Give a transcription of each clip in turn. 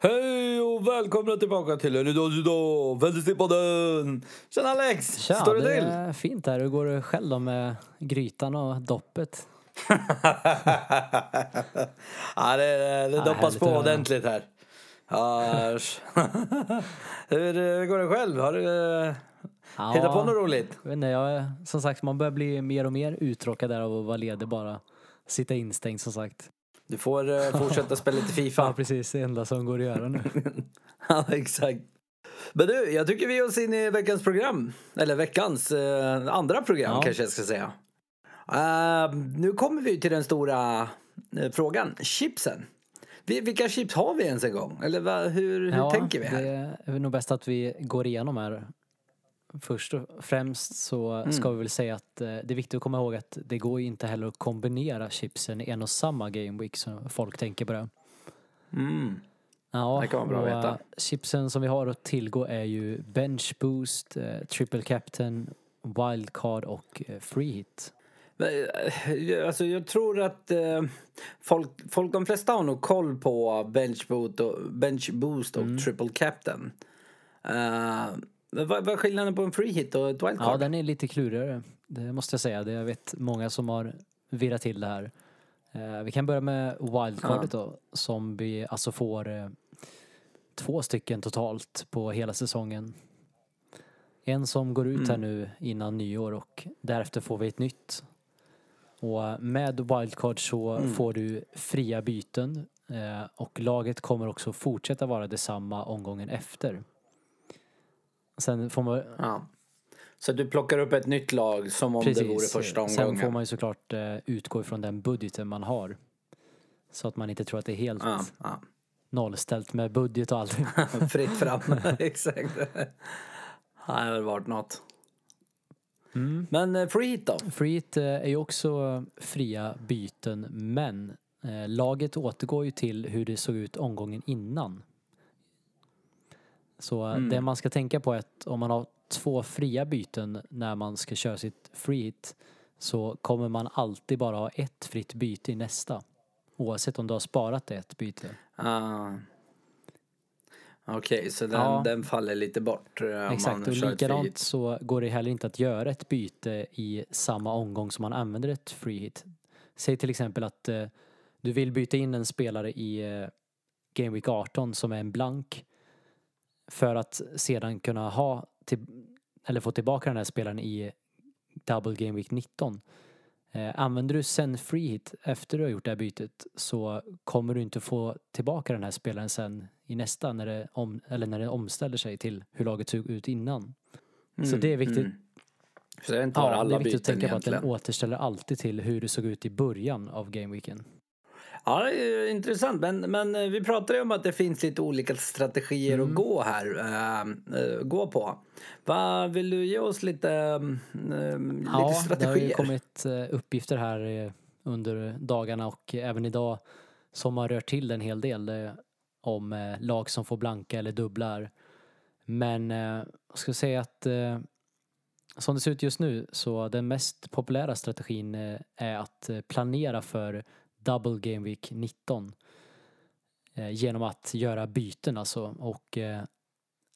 Hej och välkomna tillbaka till en idag idag Fantasypodden! Tjena Alex! Tja, Står det det till? är fint här. Hur går det själv då med grytan och doppet? ja, det, det Ja, doppas på ordentligt här. Ja, Hur går det själv? Har du eh, Ja, hittat på något roligt? inte, jag, som sagt, man börjar bli mer och mer uttråkad där av att vara ledig bara. Sitta instängd som sagt. Du får eh, fortsätta spela lite Ja, Fifa. precis. Det enda som går att göra nu. Ja, exakt. Men du, jag tycker vi ger oss in i veckans program. Eller veckans eh, andra program Ja. kanske jag ska säga. Eh, nu kommer vi till den stora eh, frågan, chipsen. Vi, vilka chips har vi ens en gång? Eller va, hur, hur ja, tänker vi här? Det är nog bäst att vi går igenom här. Först och främst så Mm. ska vi väl säga att eh, det är viktigt att komma ihåg att det går ju inte heller att kombinera chipsen i en och samma Game Week så folk tänker på det. Mm. Ja, Det kan vara bra att veta. eh, Chipsen som vi har att tillgå är ju Bench Boost, eh, Triple Captain, Wildcard och Free Hit. Alltså jag tror att eh, folk, folk, de flesta har nog koll på Bench, boot och, bench Boost och Mm. Triple Captain. Vad, vad är skillnaden på en free hit och ett wildcard? Ja, den är lite klurigare. Det måste jag säga. Det jag vet många som har virrat till det här. Eh, vi kan börja med Wildcardet då, som vi alltså får eh, två stycken totalt på hela säsongen. En som går ut här Mm. nu innan nyår och därefter får vi ett nytt. Och med Wildcard så Mm. får du fria byten eh, och laget kommer också fortsätta vara detsamma omgången efter. Sen får man Ja. Så du plockar upp ett nytt lag som om det vore första Sen omgången? får man ju såklart eh, utgå ifrån den budgeten man har. Så att man inte tror att det är helt Ja, ja. nollställt med budget och allt. Fritt fram, exakt. Det har väl varit något. Mm. Men eh, free hit då? Freet eh, är ju också fria byten men laget återgår ju till hur det såg ut omgången innan. Så Mm. det man ska tänka på är att om man har två fria byten när man ska köra sitt free hit så kommer man alltid bara ha ett fritt byte i nästa. Oavsett om du har sparat ett byte. Ah. Okej, så den, Ja. den faller lite bort eh, om Exakt, och likadant så går det heller inte att göra ett byte i samma omgång som man använder ett free hit. Säg till exempel att eh, du vill byta in en spelare i eh, Game Week 18 som är en blank för att sedan kunna ha till, eller få tillbaka den här spelaren i Double Game Week 19. Eh, använder du sen free hit efter du har gjort det här bytet så kommer du inte få tillbaka den här spelaren sen i nästa när det, om, eller när det omställer sig till hur laget såg ut innan. Så det är viktigt. Mm. Så den tar Ja, det alla är viktigt att tänka på att den återställer alltid till hur det såg ut i början av gameweeken. Ja, intressant. Men, men eh, vi pratade ju om att det finns lite olika strategier Mm. att gå här. eh, gå på. Vad Vill du ge oss lite, eh, lite Ja, det har ju strategier? kommit uppgifter här under dagarna och även idag som har rört till en hel del om lag som får blanka eller dubblar. Men jag ska säga att som det ser ut just nu så den mest populära strategin är att planera för Double Game Week 19 eh, genom att göra byten alltså och eh,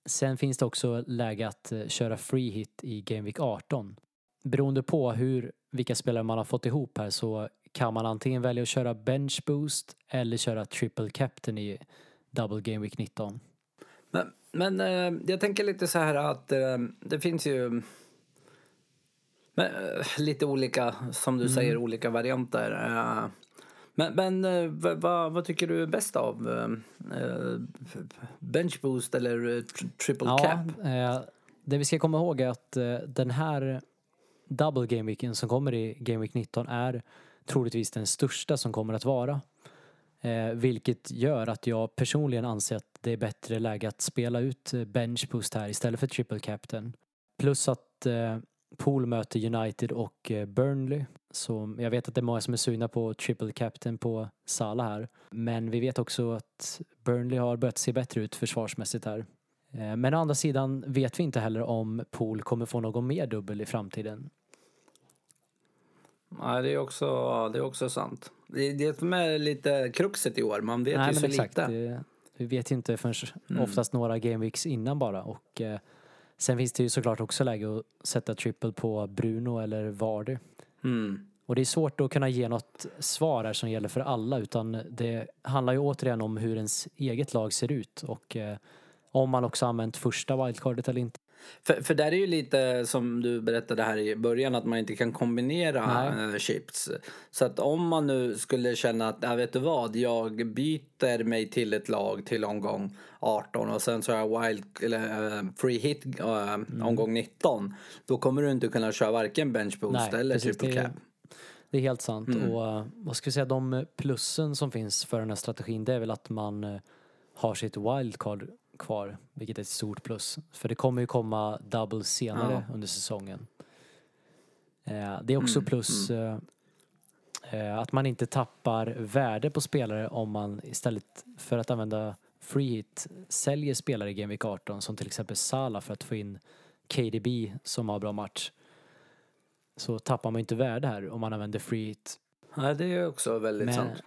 sen finns det också läge att eh, köra free hit i Game Week 18 beroende på hur, vilka spelare man har fått ihop här så kan man antingen välja att köra bench boost eller köra triple captain i double game week 19. Men, men eh, jag tänker lite så här att eh, det finns ju men, eh, lite olika, som Mm. du säger, olika varianter. Men men eh, vad, vad, vad tycker du är bäst av? Eh, eh, bench boost eller eh, tr- triple Ja, cap? eh, det vi ska komma ihåg är att den här double game weeken som kommer i game week 19 är troligtvis den största som kommer att vara. Eh, vilket gör att jag personligen anser att det är bättre läge att spela ut bench boost här istället för triple captain. Plus att eh, Pool möter United och eh, Burnley. Så jag vet att det är många som är sugna på triple captain på Salah här. Men vi vet också att Burnley har börjat se bättre ut försvarsmässigt här. Eh, Men å andra sidan vet vi inte heller om Pool kommer få någon mer dubbel i framtiden. Nej, det är också, det är också sant. Det är det som är lite kruxet i år. Man vet ju så exakt. lite. Det, Vi vet ju inte förrän Mm. oftast några gameweeks innan bara och eh, sen finns det ju såklart också läge att sätta triple på Bruno eller Vardy. Mm. Och det är svårt att kunna ge något svar här som gäller för alla utan det handlar ju återigen om hur ens eget lag ser ut och eh, om man också använt första wildcardet eller inte. För, för där är ju lite som du berättade här i början att man inte kan kombinera Nej. eh, chips. Så att om man nu skulle känna att, ja, vet du vad, jag byter mig till ett lag till omgång 18 och sen så har jag wild, eller eh, free hit eh, Mm. omgång 19. Då kommer du inte kunna köra varken bench boost Nej, eller precis, triple cap. Det är helt sant Mm. och vad ska vi säga, de plussen som finns för den här strategin det är väl att man har sitt wildcard kvar, vilket är ett stort plus. För det kommer ju komma double senare Ja. under säsongen. Eh, Det är också Mm, plus eh, eh, att man inte tappar värde på spelare om man istället för att använda free hit säljer spelare i Game Week 18 som till exempel Salah för att få in KDB som har bra match. Så tappar man inte värde här om man använder free hit. Ja, det är också väldigt Men- sant.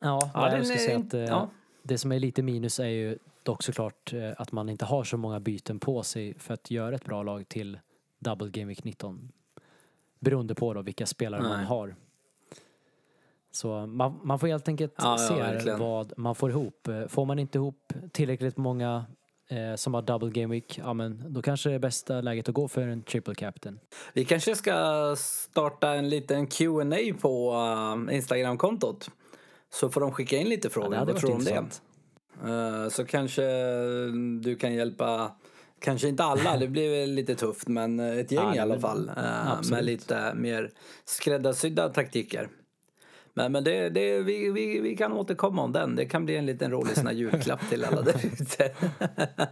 Ja, Ja, jag är säga att eh, ja. det som är lite minus är ju dock såklart eh, att man inte har så många byten på sig för att göra ett bra lag till Double Game Week 19. Beroende på då vilka spelare man Nej. har. Så man, man får helt enkelt Ja, ja, se verkligen. vad man får ihop. Eh, Får man inte ihop tillräckligt många eh, som har Double Game Week, ja men då kanske det är bästa läget att gå för en triple captain. Vi kanske ska starta en liten Q&A på uh, Instagram-kontot. Så får de skicka in lite Ja, frågor. det hade Vad tror om det? Eh, så kanske du kan hjälpa, kanske inte alla, det blir väl lite tufft, men ett gäng Ja, i alla fall. eh, absolut. med lite mer skräddarsydda taktiker. Men, men det, det, vi, vi, vi kan återkomma om den. Det kan bli en liten rolig sån julklapp till alla där ute.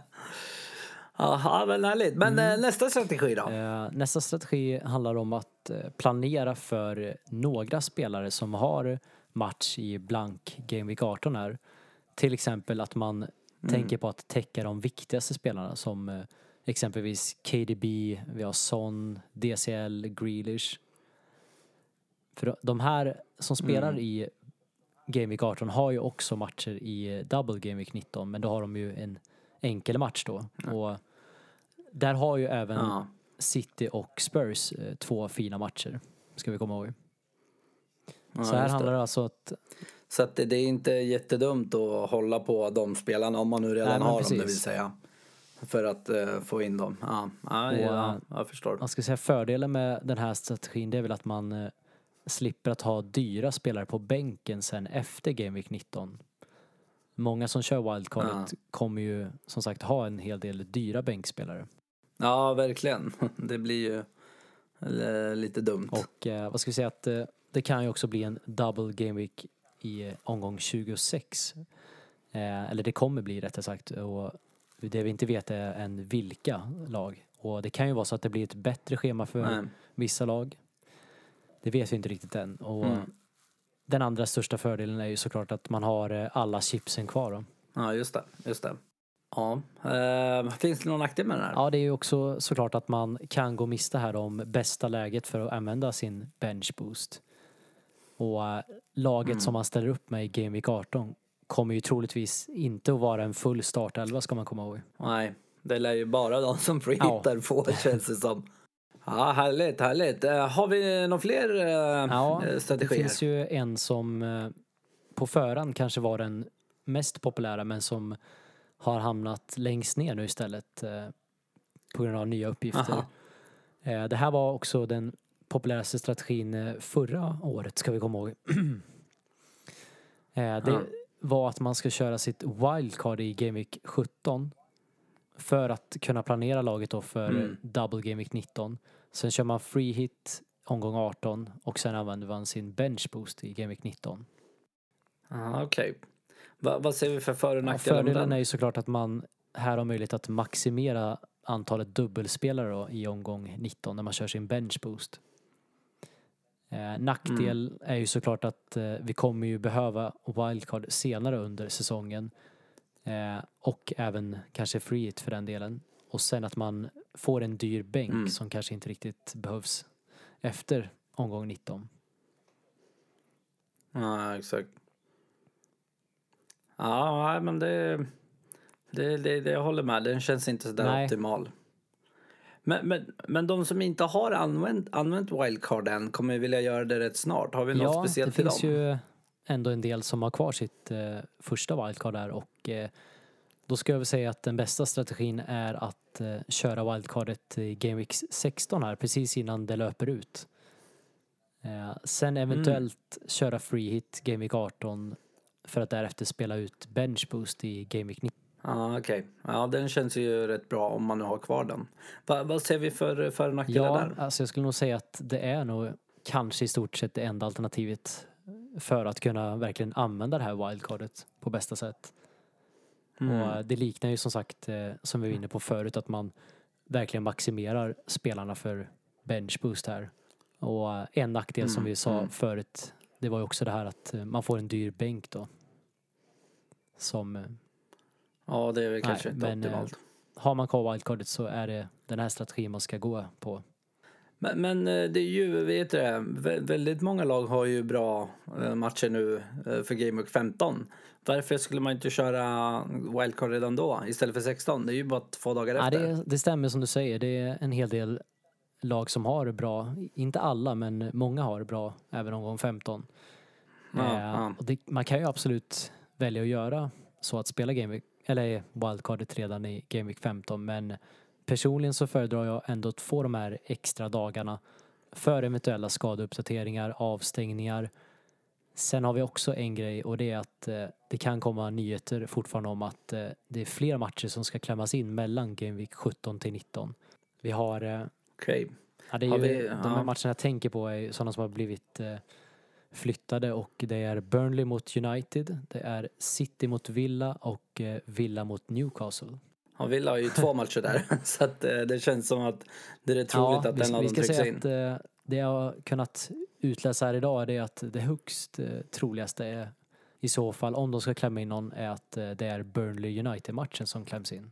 Jaha, men härligt. Men eh, nästa strategi då? Nästa strategi handlar om att planera för några spelare som har match i blank Game Week 18 här. Till exempel att man tänker på att täcka de viktigaste spelarna som eh, exempelvis KDB, vi har Son, DCL, Grealish. För de här som spelar i Game Week 18 har ju också matcher i Double Game Week 19 men då har de ju en enkel match då. Och där har ju även. City och Spurs eh, två fina matcher. Ska vi komma ihåg. Ja, Så här handlar det alltså att Så att det, är inte jättedumt att hålla på de spelarna om man nu redan Nej, har dem, det precis. vill säga. För att eh, få in dem. Ja, ja, Och, ja eh, jag förstår. man ska säga fördelen med den här strategin det är väl att man eh, slipper att ha dyra spelare på bänken sen efter Game Week 19. Många som kör wildcardet kommer ju som sagt ha en hel del dyra bänkspelare. Ja, verkligen. Det blir ju lite dumt. Och eh, vad ska vi säga att eh, det kan ju också bli en double game week i eh, omgång 26. Eh, eller det kommer bli rättare sagt. Och det vi inte vet är än vilka lag. Och det kan ju vara så att det blir ett bättre schema för Nej. vissa lag. Det vet vi inte riktigt än. Och Mm. den andra största fördelen är ju såklart att man har eh, alla chipsen kvar då. Ja, just det. Just det. Ja. Eh, finns det någon nackdel med den här? Ja, det är ju också såklart att man kan gå miste här om bästa läget för att använda sin bench boost. Och laget Mm. som man ställer upp med i Game Week 18 kommer ju troligtvis inte att vara en full startelva ska man komma ihåg. Nej, det lär ju bara de som Ja. freehittar få känns det som. Ja, härligt, härligt. Eh, har vi några fler eh, Ja, eh, det strategier? finns ju en som på förhand kanske var den mest populära men som har hamnat längst ner nu istället på grund av nya uppgifter. Aha. Det här var också den populäraste strategin eh, förra året, ska vi komma ihåg. Eh, Det var att man ska köra sitt wildcard i Game Week 17 för att kunna planera laget då för Mm. Double Game Week 19. Sen kör man free hit omgång 18 och sen använder man sin bench boost i Game Week 19. Ja, Okej. Va, vad ser vi för för och Ja, nackdelar fördelen är ju såklart att man här har möjlighet att maximera antalet dubbelspelare då i omgång 19 när man kör sin bench boost. Eh, nackdel Mm. är ju såklart att eh, vi kommer ju behöva wildcard senare under säsongen. Eh, och även kanske free hit för den delen. Och sen att man får en dyr bänk Mm. som kanske inte riktigt behövs efter omgång 19. Ja, exakt. Ja, men det, det, det, det... Jag håller med. Den känns inte sådär Nej. optimal. Men, men, men de som inte har använt, använt wildcard än kommer vilja göra det rätt snart. Har vi något Ja, det speciellt till finns dem? ju ändå en del som har kvar sitt eh, första wildcard där och eh, då ska jag väl säga att den bästa strategin är att eh, köra wildcardet i Game Week 16 här precis innan det löper ut. Eh, sen eventuellt köra free hit Game Week 18 för att därefter spela ut bench boost i Game Week 19. Ja, okej. Ja, den känns ju rätt bra om man nu har kvar den. Va, vad ser vi för, för nackdelar Ja, där? alltså jag skulle nog säga att det är nog kanske i stort sett det enda alternativet för att kunna verkligen använda det här wildcardet på bästa sätt. Mm. Och det liknar ju som sagt, eh, som vi var inne på förut, att man verkligen maximerar spelarna för bench boost här. Och en nackdel som Mm, vi sa mm. förut, det var ju också det här att eh, man får en dyr bänk då. Som, eh, Ja, det är väl kanske Nej, inte men, optimalt. har man kvar wildcardet så är det den här strategin man ska gå på. Men, men eh, det är ju, vet du det, väldigt många lag har ju bra eh, matcher nu eh, för Game Week 15. Varför skulle man inte köra wildcard redan då istället för 16? Det är ju bara två dagar Ja, efter. det, det stämmer som du säger, det är en hel del lag som har bra, inte alla men många har bra även omgång 15. Ja, Eh, ja. Det, man kan ju absolut välja att göra så att spela Game Week, eller wildcardet redan i Game Week 15 men personligen så föredrar jag ändå att få de här extra dagarna för eventuella skadeuppdateringar, avstängningar. Sen har vi också en grej och det är att eh, det kan komma nyheter fortfarande om att eh, det är fler matcher som ska klämmas in mellan Game Week 17 till 19. Vi har eh, Okej. Ja, det är ju, vi- de här ja. matcherna jag tänker på är sådana som har blivit flyttade och det är Burnley mot United, det är City mot Villa och eh, Villa mot Newcastle. Ja, Villa har ju två matcher där. Så att eh, det känns som att det är troligt att vi, en av dem ska trycks in. att eh, det jag har kunnat utläsa här idag är att det högst troligaste är i så fall, om de ska klämma in någon, är att det är Burnley United-matchen som kläms in.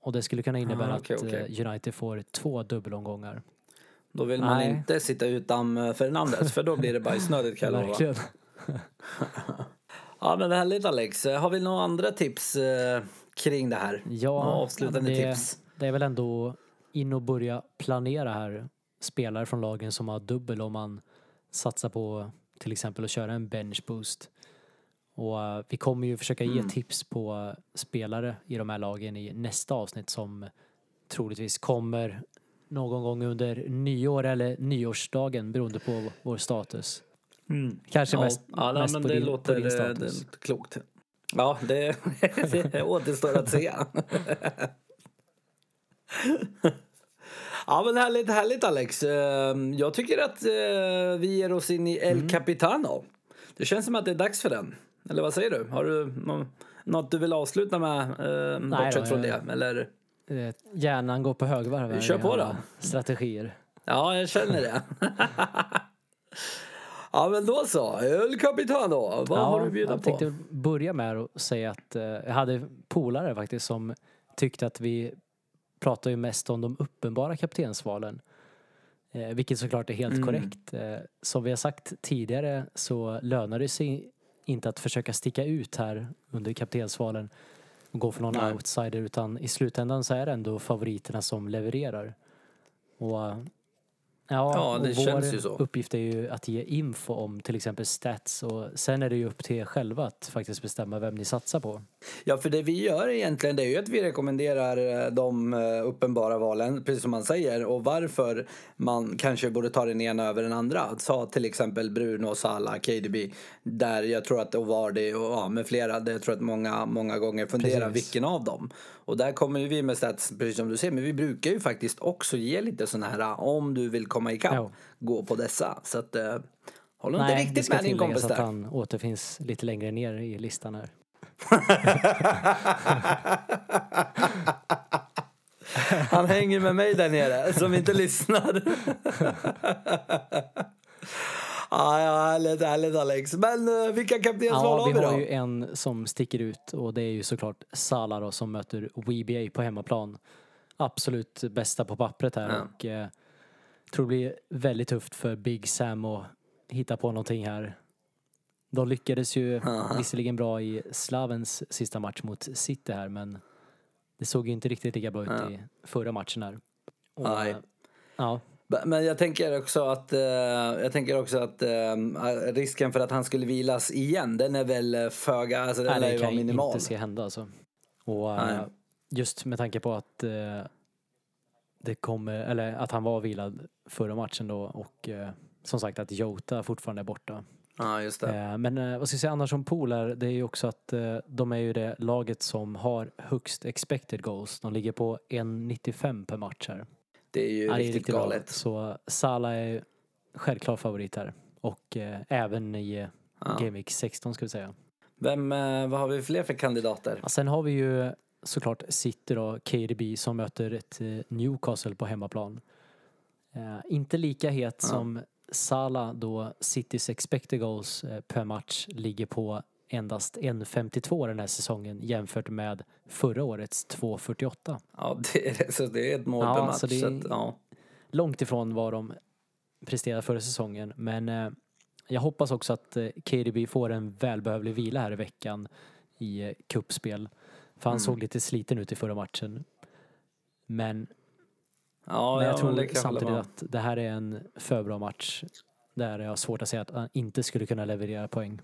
Och- det skulle kunna innebära Ah, okej, att eh, United får två dubbelomgångar. Då vill man Nej. inte sitta utan eh, Fernandes för då blir det bajsnödigt kan jag lova. Ja men härligt Alex. Har vi några andra tips eh, kring det här? Ja, Några avslutande det, tips? Det är väl ändå in och börja planera här. Spelare från lagen som har dubbel om man satsar på till exempel att köra en bench boost. Och eh, vi kommer ju försöka ge Mm. tips på spelare i de här lagen i nästa avsnitt som troligtvis kommer någon gång under nyår eller nyårsdagen beroende på vår status. Kanske Ja, mest, ja, nej, mest men på, det din, låter på din eh, status. det, klokt. Ja, det, det återstår att se. Ja men härligt, härligt Alex. Eh, Jag tycker att eh, vi ger oss in i El Mm. Capitano. Det känns som att det är dags för den. Eller vad säger du? Har du nå- något du vill avsluta med eh, Nej bortsett då, från det? Eller? Eh, Hjärnan går på högvarv Kör på då. Strategier. Ja, jag känner det. ja men då så, El Capitano. Vad har du bjuda jag på? tänkte börja med att säga att eh, jag hade polare faktiskt som tyckte att vi pratar ju mest om de uppenbara kaptensvalen. Eh, vilket såklart är helt Mm. korrekt. Eh, som vi har sagt tidigare så lönar det sig inte att försöka sticka ut här under kaptensvalen och gå för någon Nej. outsider utan i slutändan så är det ändå favoriterna som levererar. Och Ja, Ja, det och vår känns ju så. uppgift är ju att ge info om till exempel stats och sen är det ju upp till er själva att faktiskt bestämma vem ni satsar på. Ja, för det vi gör egentligen det är ju att vi rekommenderar eh, de eh, uppenbara valen, precis som man säger, och varför man kanske borde ta den ena över den andra. Sa till exempel Bruno, Salah, KDB, där jag tror att Ovardi och ja, med flera, jag tror att många, många gånger funderar Precis. vilken av dem. Och där kommer ju vi med stats, precis som du ser, men vi brukar ju faktiskt också ge lite sådana här, om du vill komma ikapp, Ja. gå på dessa. Så att, eh, håll inte Nej, det riktigt med din kompis att där. han återfinns lite längre ner i listan här. Han hänger med mig där nere som inte lyssnar. ja, härligt, härligt Alex. Men uh, vilka kaptensval Ja, har vi vi har då? ju en som sticker ut och det är ju såklart Salah då som möter WBA på hemmaplan. Absolut bästa på pappret här Ja. och eh, tror det blir väldigt tufft för Big Sam att hitta på någonting här. De lyckades ju visserligen bra i Slavens sista match mot City här men det såg ju inte riktigt lika bra ut Ja. i förra matchen här. Och, Nej. eh, Ja, Men jag tänker också att, eh, jag tänker också att eh, risken för att han skulle vilas igen, den är väl eh, föga, alltså den nej, det ju kan vara jag minimal. inte se hända alltså. Och Nej. just med tanke på att det kommer, eller att han var vilad förra matchen då och som sagt att Jota fortfarande är borta. Ja, just det. Men vad ska jag säga annars om Pool är, det är ju också att de är ju det laget som har högst expected goals. De ligger på 1,95 per match här. Det är ju Ja, är riktigt, riktigt bra. galet. Så Salah är självklar favorit här. Och eh, även i eh, Ja. Game Week 16 ska vi säga. Vem, eh, vad har vi fler för kandidater? Ja, sen har vi ju såklart City då, KDB som möter ett eh, Newcastle på hemmaplan. Eh, inte lika het som Salah då Citys expected goals eh, per match ligger på endast 1,52 den här säsongen jämfört med förra årets 2,48. Ja, det är, så det är ett mål Ja, per match. så det- att, ja. Långt ifrån vad de presterade förra säsongen men eh, jag hoppas också att eh, KDB får en välbehövlig vila här i veckan i eh, kuppspel. För han Mm. såg lite sliten ut i förra matchen. Men, Ja, men jag ja, tror samtidigt att det här är en för bra match. Där jag har svårt att säga att han inte skulle kunna leverera poäng.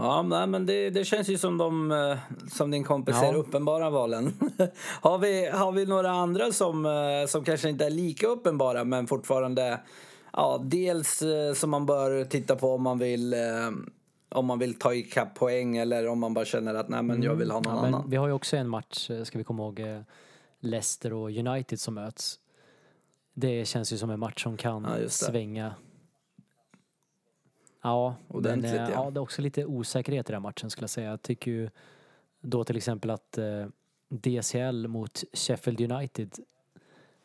Ja, nej, men det, det känns ju som de, eh, som din kompis Ja. säger, uppenbara valen. har, vi, har vi några andra som, eh, som kanske inte är lika uppenbara men fortfarande, ja, dels eh, som man bör titta på om man vill, om man vill ta ikapp poäng eller om man bara känner att nej men jag vill ha någon Mm. Ja, annan. vi har ju också en match, ska vi komma ihåg, Leicester och United som möts. Det känns ju som en match som kan Ja, svänga. Ja, men Ordentligt, eh, ja. ja, det är också lite osäkerhet i den matchen skulle jag säga. Jag tycker ju då till exempel att eh, DCL mot Sheffield United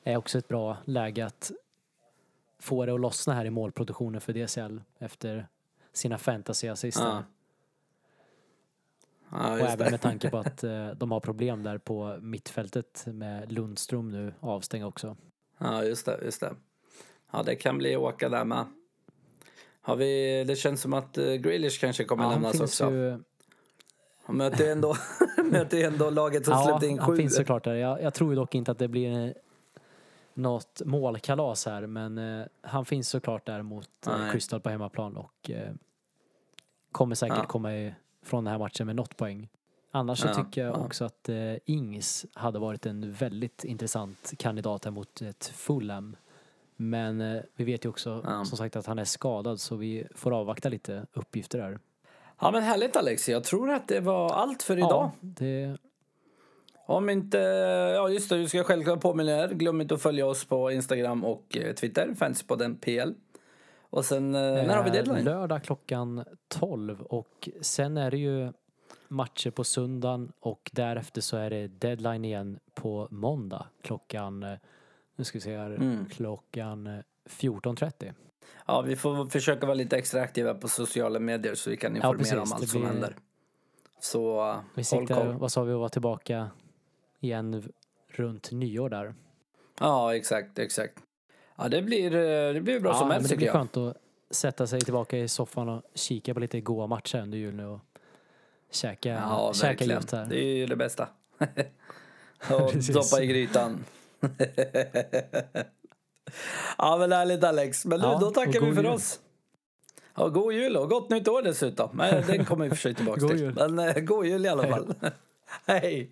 är också ett bra läge att få det att lossna här i målproduktionen för DCL efter sina fantasy-assister. Ja. Ja, Och även det. med tanke på att eh, de har problem där på mittfältet med Lundström nu avstängd också. Ja, just det, just det. Ja, det kan bli åka där med. Har vi, det känns som att uh, Grealish kanske kommer Ja, han finns också. ju, Han möter ju ändå, möter ändå laget som ja, släppte in han sju. finns såklart där. Jag, jag tror dock inte att det blir eh, något målkalas här men eh, han finns såklart där mot eh. Crystal på hemmaplan och eh, kommer säkert Ja. komma i, från den här matchen med något poäng. Annars så tycker jag ja. också att eh, Ings hade varit en väldigt intressant kandidat här mot ett Fulham. Men eh, vi vet ju också Ja. som sagt att han är skadad så vi får avvakta lite uppgifter där. Ja men härligt Alex, jag tror att det var allt för idag. Ja, det, Om inte, ja just det, du ska självklart påminna er. Glöm inte att följa oss på Instagram och eh, Twitter, Fanspodden PL. Och sen, eh, när har vi Eh, deadline? Lördag klockan 12 och sen är det ju matcher på söndagen och därefter så är det deadline igen på måndag klockan, eh, nu ska vi se här, Mm. klockan eh, 14.30. Ja, vi får försöka vara lite extra aktiva på sociala medier så vi kan Ja, informera precis, om allt det som blir- händer. Så eh, Vi håll siktar, koll. vad sa vi, att vara tillbaka igen runt nyår där. Ja, exakt, exakt. Ja, det blir, eh, det blir bra som men helst det tycker blir jag. skönt att sätta sig tillbaka i soffan och kika på lite goa matcher under jul nu och käka, Ja, käka gott här. Det är ju det bästa. och doppa i grytan. Ja, men härligt Alex. Men nu, Ja, då tackar vi för jul. oss. Ja, god jul och gott nytt år dessutom. Men den kommer vi för sig tillbaka God till. jul. Men eh, god jul i alla Hej. fall. Hej.